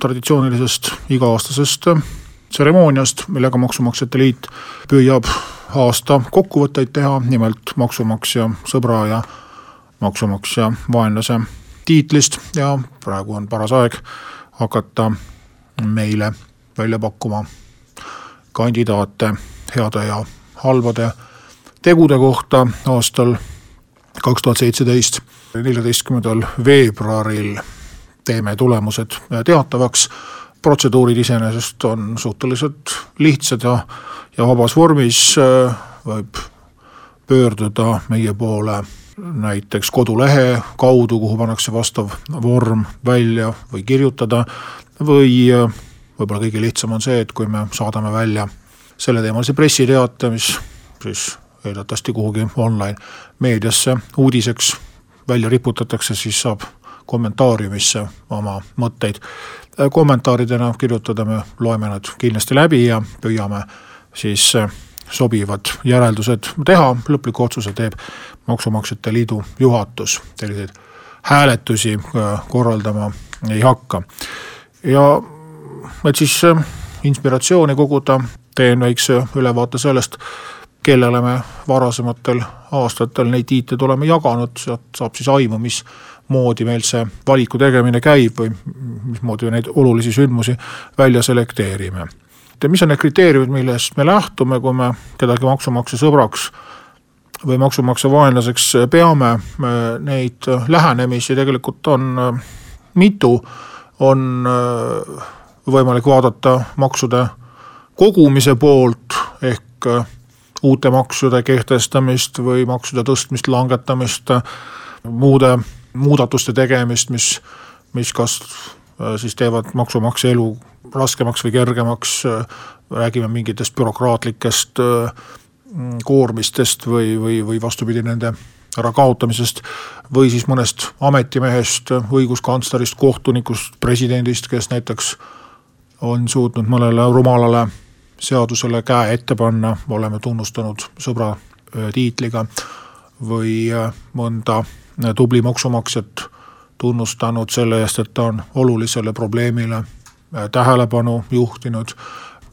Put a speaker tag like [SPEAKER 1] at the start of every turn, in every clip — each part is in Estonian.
[SPEAKER 1] traditsioonilisest iga-aastasest tseremooniast, millega Maksumaksjate Liit püüab aasta kokkuvõtteid teha, nimelt maksumaksja sõbra ja maksumaksja vaenlase tiitlist. Ja praegu on paras aeg hakata meile välja pakkuma kandidaate heade ja halbade tegude kohta aastal kaks tuhat seitseteist, neljateistkümnendal veebruaril teeme tulemused teatavaks. protseduurid iseenesest on suhteliselt lihtsad ja, ja vabas vormis võib pöörduda meie poole näiteks kodulehe kaudu, kuhu pannakse vastav vorm välja või kirjutada või võib-olla kõige lihtsam on see, et kui me saadame välja selleteemalise pressiteate, mis siis eeldatavasti kuhugi online meediasse uudiseks välja riputatakse, siis saab kommentaariumisse oma mõtteid. Kommentaaridena kirjutada, me loeme nad kindlasti läbi ja püüame siis sobivad järeldused teha, lõpliku otsuse teeb Maksumaksjate Liidu juhatus, selliseid hääletusi korraldama ei hakka. ja et siis inspiratsiooni koguda, teen väikse ülevaate sellest, kellele me varasematel aastatel neid tiitleid oleme jaganud, sealt saab siis aimu, mis moodi meil see valiku tegemine käib või mismoodi neid olulisi sündmusi välja selekteerime. ja mis on need kriteeriumid, millest me lähtume, kui me kedagi maksumaksja sõbraks või maksumaksja vaenlaseks peame, neid lähenemisi tegelikult on mitu, on võimalik vaadata maksude kogumise poolt ehk uute maksude kehtestamist või maksude tõstmist, langetamist, muude muudatuste tegemist, mis, mis kas äh, siis teevad maksumaksja elu raskemaks või kergemaks, äh, räägime mingitest bürokraatlikest äh, koormistest või, või, või vastupidi, nende ärakaotamisest või siis mõnest ametimehest, õiguskantslerist, kohtunikust, presidendist, kes näiteks on suutnud mõnele rumalale seadusele käe ette panna, oleme tunnustanud sõbra tiitliga või mõnda tubli maksumaksjat tunnustanud selle eest, et ta on olulisele probleemile äh, tähelepanu juhtinud,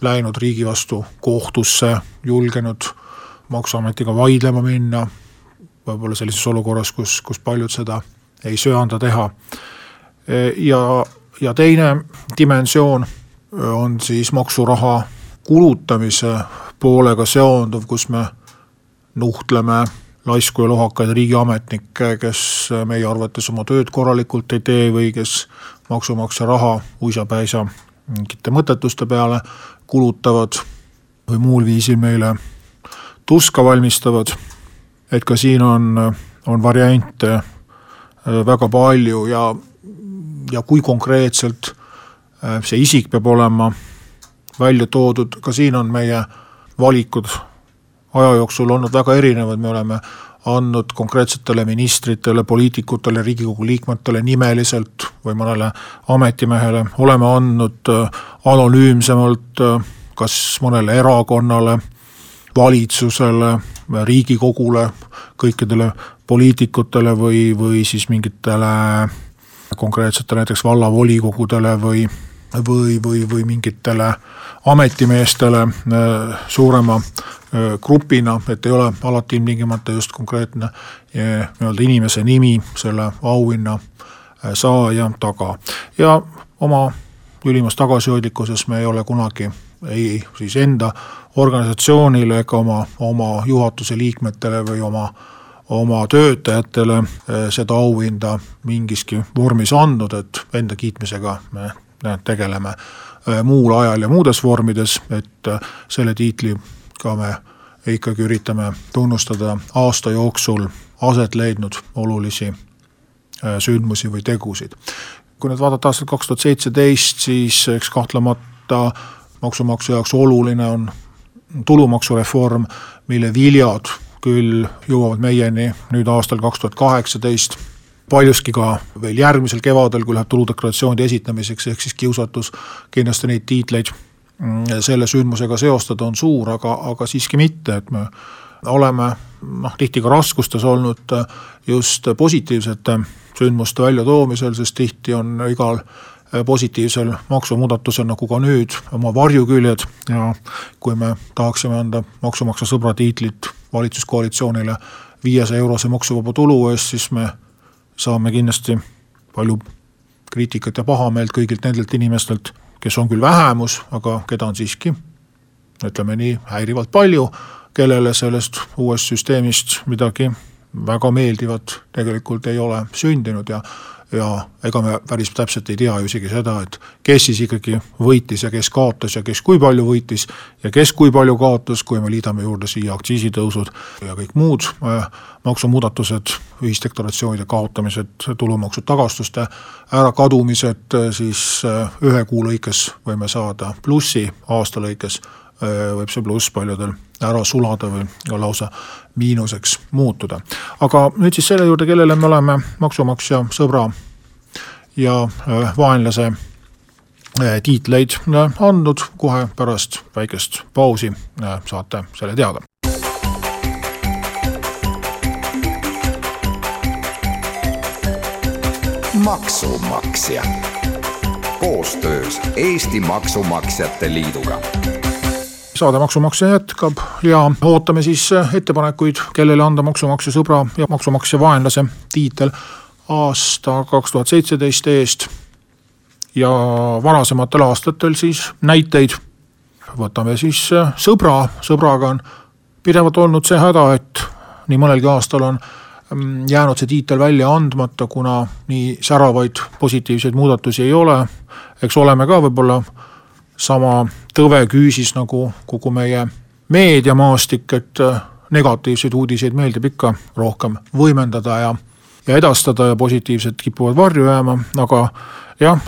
[SPEAKER 1] läinud riigi vastu kohtusse, julgenud maksuametiga vaidlema minna, võib-olla sellises olukorras, kus, kus paljud seda ei söanda teha. E, ja, ja teine dimensioon on siis maksuraha kulutamise poolega seonduv, kus me nuhtleme laisku ja lohakaid riigiametnikke, kes meie arvates oma tööd korralikult ei tee või kes maksumaksja raha uisapäisa mingite mõttetuste peale kulutavad või muul viisil meile tuska valmistavad. et ka siin on, on variante äh, väga palju ja, ja kui konkreetselt äh, see isik peab olema välja toodud, ka siin on meie valikud aja jooksul olnud väga erinevad, me oleme andnud konkreetsetele ministritele, poliitikutele, riigikogu liikmetele nimeliselt või mõnele ametimehele, oleme andnud äh, anonüümsemalt äh, kas mõnele erakonnale, valitsusele, riigikogule, kõikidele poliitikutele või, või siis mingitele konkreetsetele näiteks vallavolikogudele või, või, või, või mingitele ametimeestele äh, suurema grupina, et ei ole alati ilmtingimata just konkreetne nii-öelda inimese nimi selle auhinna saaja taga. ja oma ülimas tagasihoidlikkuses me ei ole kunagi ei siis enda organisatsioonile ega oma, oma juhatuse liikmetele või oma, oma töötajatele seda auhinda mingiski vormis andnud, et enda kiitmisega me tegeleme muul ajal ja muudes vormides, et selle tiitli ka me ikkagi üritame tunnustada aasta jooksul aset leidnud olulisi äh, sündmusi või tegusid. kui nüüd vaadata aastat kaks tuhat seitseteist, siis eks kahtlemata maksumaksja jaoks oluline on tulumaksureform, mille viljad küll jõuavad meieni nüüd aastal kaks tuhat kaheksateist, paljuski ka veel järgmisel kevadel, kui läheb tuludeklaratsioonide esitamiseks, ehk siis kiusatus kindlasti neid tiitleid mm, selle sündmusega seostada on suur, aga, aga siiski mitte, et me oleme noh, tihti ka raskustes olnud just positiivsete sündmuste väljatoomisel, sest tihti on igal positiivsel maksumuudatusel, nagu ka nüüd, oma varjuküljed ja kui me tahaksime anda maksumaksja sõbra tiitlit valitsuskoalitsioonile viiesaja eurose maksuvaba tulu eest, siis me saame kindlasti palju kriitikat ja pahameelt kõigilt nendelt inimestelt, kes on küll vähemus, aga keda on siiski ütleme nii, häirivalt palju, kellele sellest uuest süsteemist midagi väga meeldivat tegelikult ei ole sündinud ja ja ega me päris täpselt ei tea ju isegi seda, et kes siis ikkagi võitis ja kes kaotas ja kes kui palju võitis ja kes kui palju kaotas, kui me liidame juurde siia aktsiisitõusud ja kõik muud äh, maksumuudatused, ühisdeklaratsioonide kaotamised, tulumaksu tagastuste ärakadumised, äh, siis äh, ühe kuu lõikes võime saada plussi, aasta lõikes võib see pluss paljudel ära sulada või lausa miinuseks muutuda. aga nüüd siis selle juurde, kellele me oleme maksumaksja sõbra ja äh, vaenlase äh, tiitleid äh, andnud, kohe pärast väikest pausi saate selle teada.
[SPEAKER 2] maksumaksja koostöös Eesti Maksumaksjate Liiduga
[SPEAKER 1] saade Maksumaksja jätkab ja ootame siis ettepanekuid, kellele anda maksumaksja sõbra ja maksumaksja vaenlase tiitel aasta kaks tuhat seitseteist eest. ja varasematel aastatel siis näiteid. võtame siis sõbra, sõbraga on pidevalt olnud see häda, et nii mõnelgi aastal on mm, jäänud see tiitel välja andmata, kuna nii säravaid positiivseid muudatusi ei ole. eks oleme ka võib-olla sama tõveküüsis nagu kogu meie meediamaastik, et äh, negatiivseid uudiseid meeldib ikka rohkem võimendada ja, ja edastada ja positiivsed kipuvad varju jääma, aga jah,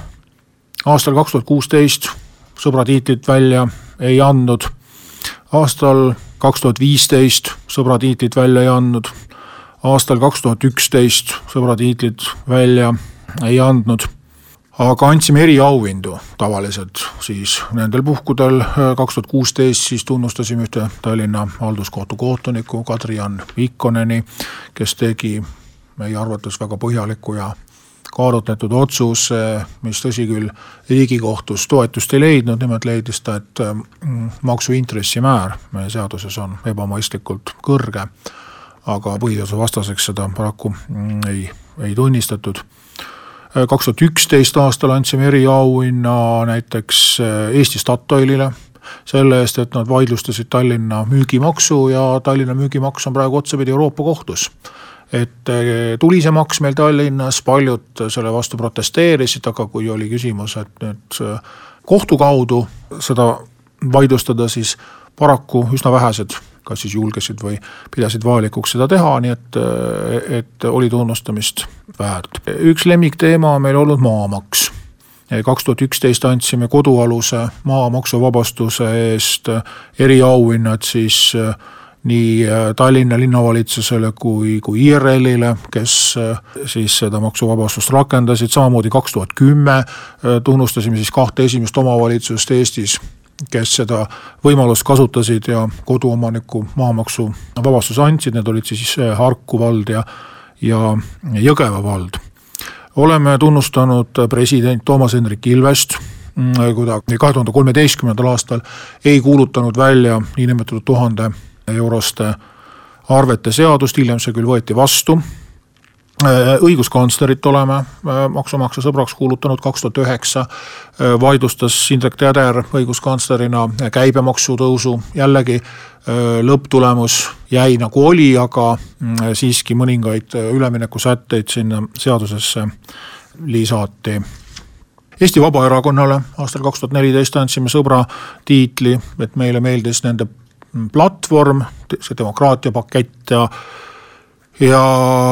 [SPEAKER 1] aastal kaks tuhat kuusteist sõbra tiitlit välja ei andnud, aastal kaks tuhat viisteist sõbra tiitlit välja ei andnud, aastal kaks tuhat üksteist sõbra tiitlit välja ei andnud aga andsime eriauhindu tavaliselt siis nendel puhkudel, kaks tuhat kuusteist siis tunnustasime ühte Tallinna halduskohtu kohtunikku Kadri-Jan Ikkoneni, kes tegi meie arvates väga põhjaliku ja kaalutletud otsus, mis tõsi küll, Riigikohtus toetust ei leidnud, nimelt leidis ta, et mm, maksu intressimäär meie seaduses on ebamõistlikult kõrge, aga põhiseaduse vastaseks seda paraku mm, ei, ei tunnistatud kaks tuhat üksteist aastal andsime eriauhinna näiteks eh, Eesti Statoilile selle eest, et nad vaidlustasid Tallinna müügimaksu ja Tallinna müügimaks on praegu otsapidi Euroopa kohtus. et eh, tuli see maks meil Tallinnas, paljud selle vastu protesteerisid, aga kui oli küsimus, et nüüd kohtu kaudu seda vaidlustada, siis paraku üsna vähesed kas siis julgesid või pidasid vajalikuks seda teha, nii et, et oli tunnustamist väärt. üks lemmikteema on meil olnud maamaks. kaks tuhat üksteist andsime kodualuse maa maksuvabastuse eest eriauhinnad siis nii Tallinna linnavalitsusele kui, kui IRL-ile, kes siis seda maksuvabastust rakendasid, samamoodi kaks tuhat kümme tunnustasime siis kahte esimest omavalitsust Eestis kes seda võimalust kasutasid ja koduomaniku maamaksu vabastuse andsid, need olid siis eh, Harku vald ja, ja Jõgeva vald. oleme tunnustanud president Toomas Hendrik Ilvest, mm, kui ta kahe tuhande kolmeteistkümnendal aastal ei kuulutanud välja niinimetatud tuhande euroste arvete seadust, hiljem see küll võeti vastu õiguskantslerit oleme äh, maksumaksja sõbraks kuulutanud kaks tuhat üheksa, äh, vaidlustas Indrek Teder õiguskantslerina käibemaksu tõusu, jällegi lõpptulemus jäi nagu oli, aga mm, siiski mõningaid üleminekusätteid sinna seadusesse lisati. Eesti Vabaerakonnale aastal kaks tuhat neliteist andsime sõbra tiitli, et meile meeldis nende platvorm, see demokraatia pakett ja ja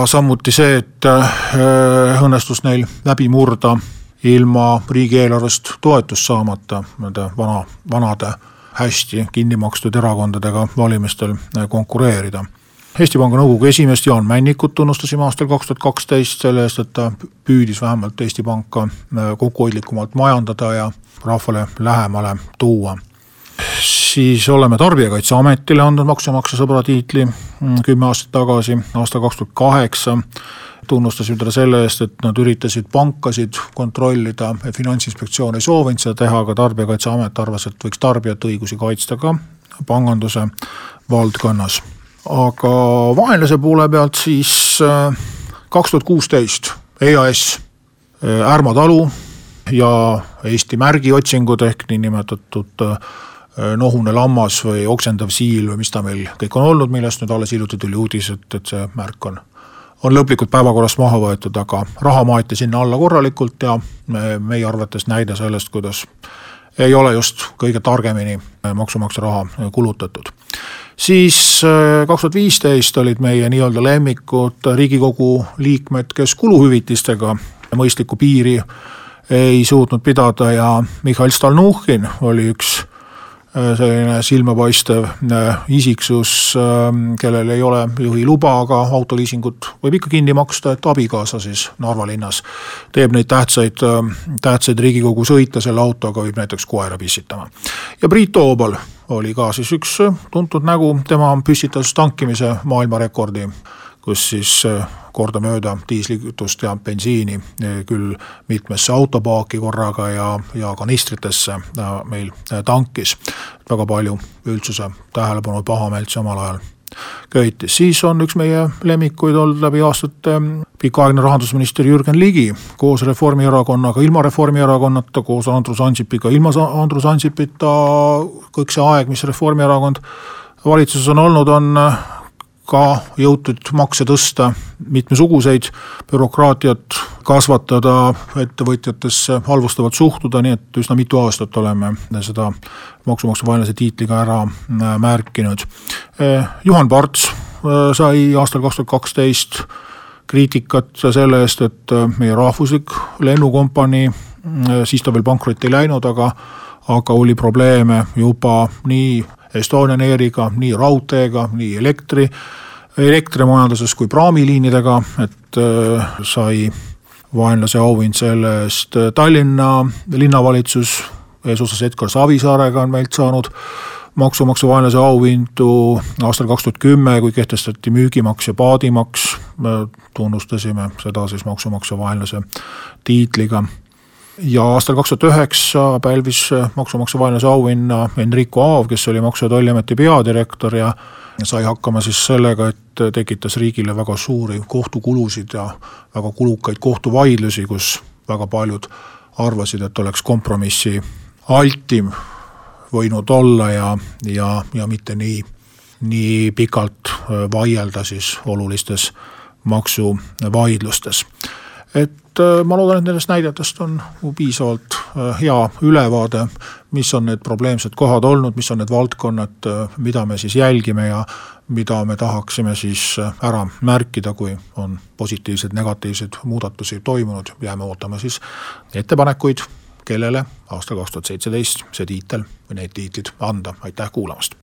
[SPEAKER 1] samuti see, et äh, õnnestus neil läbi murda ilma riigieelarvest toetust saamata nende vana, vanade hästi kinni makstud erakondadega valimistel konkureerida Eesti Panga Nõukogu esimeest Jaan Männikut tunnustasime aastal kaks tuhat kaksteist selle eest, et ta püüdis vähemalt Eesti Panka äh, kokkuhoidlikumalt majandada ja rahvale lähemale tuua. Siis oleme Tarbijakaitseametile andnud maksumaksja sõbra tiitli mm, kümme aastat tagasi, aastal kaks tuhat kaheksa. Tunnustasime teda selle eest, et nad üritasid pankasid kontrollida, finantsinspektsioon ei soovinud seda teha, aga Tarbijakaitseamet arvas, et võiks tarbijate õigusi kaitsta ka panganduse valdkonnas. Aga vaenlase poole pealt siis äh, kaks tuhat kuusteist EAS, äh, Ärma talu ja Eesti märgiotsingud ehk niinimetatud äh, nohune lammas või oksendav siil või mis ta meil kõik on olnud, millest nüüd alles hiljuti tuli uudis, et, et see märk on, on lõplikult päevakorrast maha võetud, aga raha maeti sinna alla korralikult ja me, meie arvates näide sellest, kuidas ei ole just kõige targemini maksumaksja raha kulutatud. Siis äh, kaks tuhat viisteist olid meie nii-öelda lemmikud Riigikogu liikmed, kes kuluhüvitistega mõistlikku piiri ei suutnud pidada ja Mihhail Stalnuhhin oli üks äh, selline silmapaistev äh, isiksus, ähm, kellel ei ole juhiluba, aga autoliisingut võib ikka kinni maksta, et abikaasa siis Narva linnas teeb neid tähtsaid, tähtsaid Riigikogu sõite selle autoga, viib näiteks koera pissitama. ja Priit Toobal oli ka siis üks äh, tuntud nägu, tema püstitas tankimise maailmarekordi, kus siis äh, kordamööda diislikütust ja bensiini äh, küll mitmesse autopaaki korraga ja, ja kanistritesse meil tankis. väga palju üldsuse tähelepanu pahameelt samal ajal köitis, siis on üks meie lemmikuid olnud läbi aastate pikaaegne rahandusminister Jürgen Ligi koos Reformierakonnaga, ilma Reformierakonnata, koos Andrus Ansipiga, ilma Andrus Ansipita, kõik see aeg, mis Reformierakond valitsuses on olnud, on ka jõutud makse tõsta, mitmesuguseid, bürokraatiat kasvatada, ettevõtjatesse halvustavalt suhtuda, nii et üsna mitu aastat oleme seda maksumaksja vaenlase tiitliga ära äh, märkinud. Äh, Juhan Parts äh, sai aastal kaks tuhat kaksteist kriitikat selle eest, et meie rahvuslik lennukompanii, siis ta veel pankrotti ei läinud, aga aga oli probleeme juba nii Estonian Airiga, nii raudteega, nii elektri, elektrimajanduses kui praamiliinidega, et äh, sai vaenlase auhind selle eest. Tallinna linnavalitsus eesotsas Edgar Savisaarega on meilt saanud maksumaksja vaenlase auhindu aastal kaks tuhat kümme, kui kehtestati müügimaks ja paadimaks, tunnustasime seda siis maksumaksja vaenlase tiitliga ja aastal kaks tuhat üheksa pälvis maksumaksja vaenlase auhinna Enrico Aav, kes oli Maksu- ja Tolliameti peadirektor ja sai hakkama siis sellega, et tekitas riigile väga suuri kohtukulusid ja väga kulukaid kohtuvaidlusi, kus väga paljud arvasid, et oleks kompromissi altim võinud olla ja, ja, ja mitte nii, nii pikalt vaielda siis olulistes maksuvaidlustes. et Äh, ma loodan, et nendest näidetest on piisavalt äh, hea ülevaade, mis on need probleemsed kohad olnud, mis on need valdkonnad, äh, mida me siis jälgime ja mida me tahaksime siis ära märkida, kui on positiivseid, negatiivseid muudatusi toimunud, jääme ootama siis ettepanekuid, kellele aastal kaks tuhat seitseteist see tiitel või need tiitlid anda, aitäh kuulamast!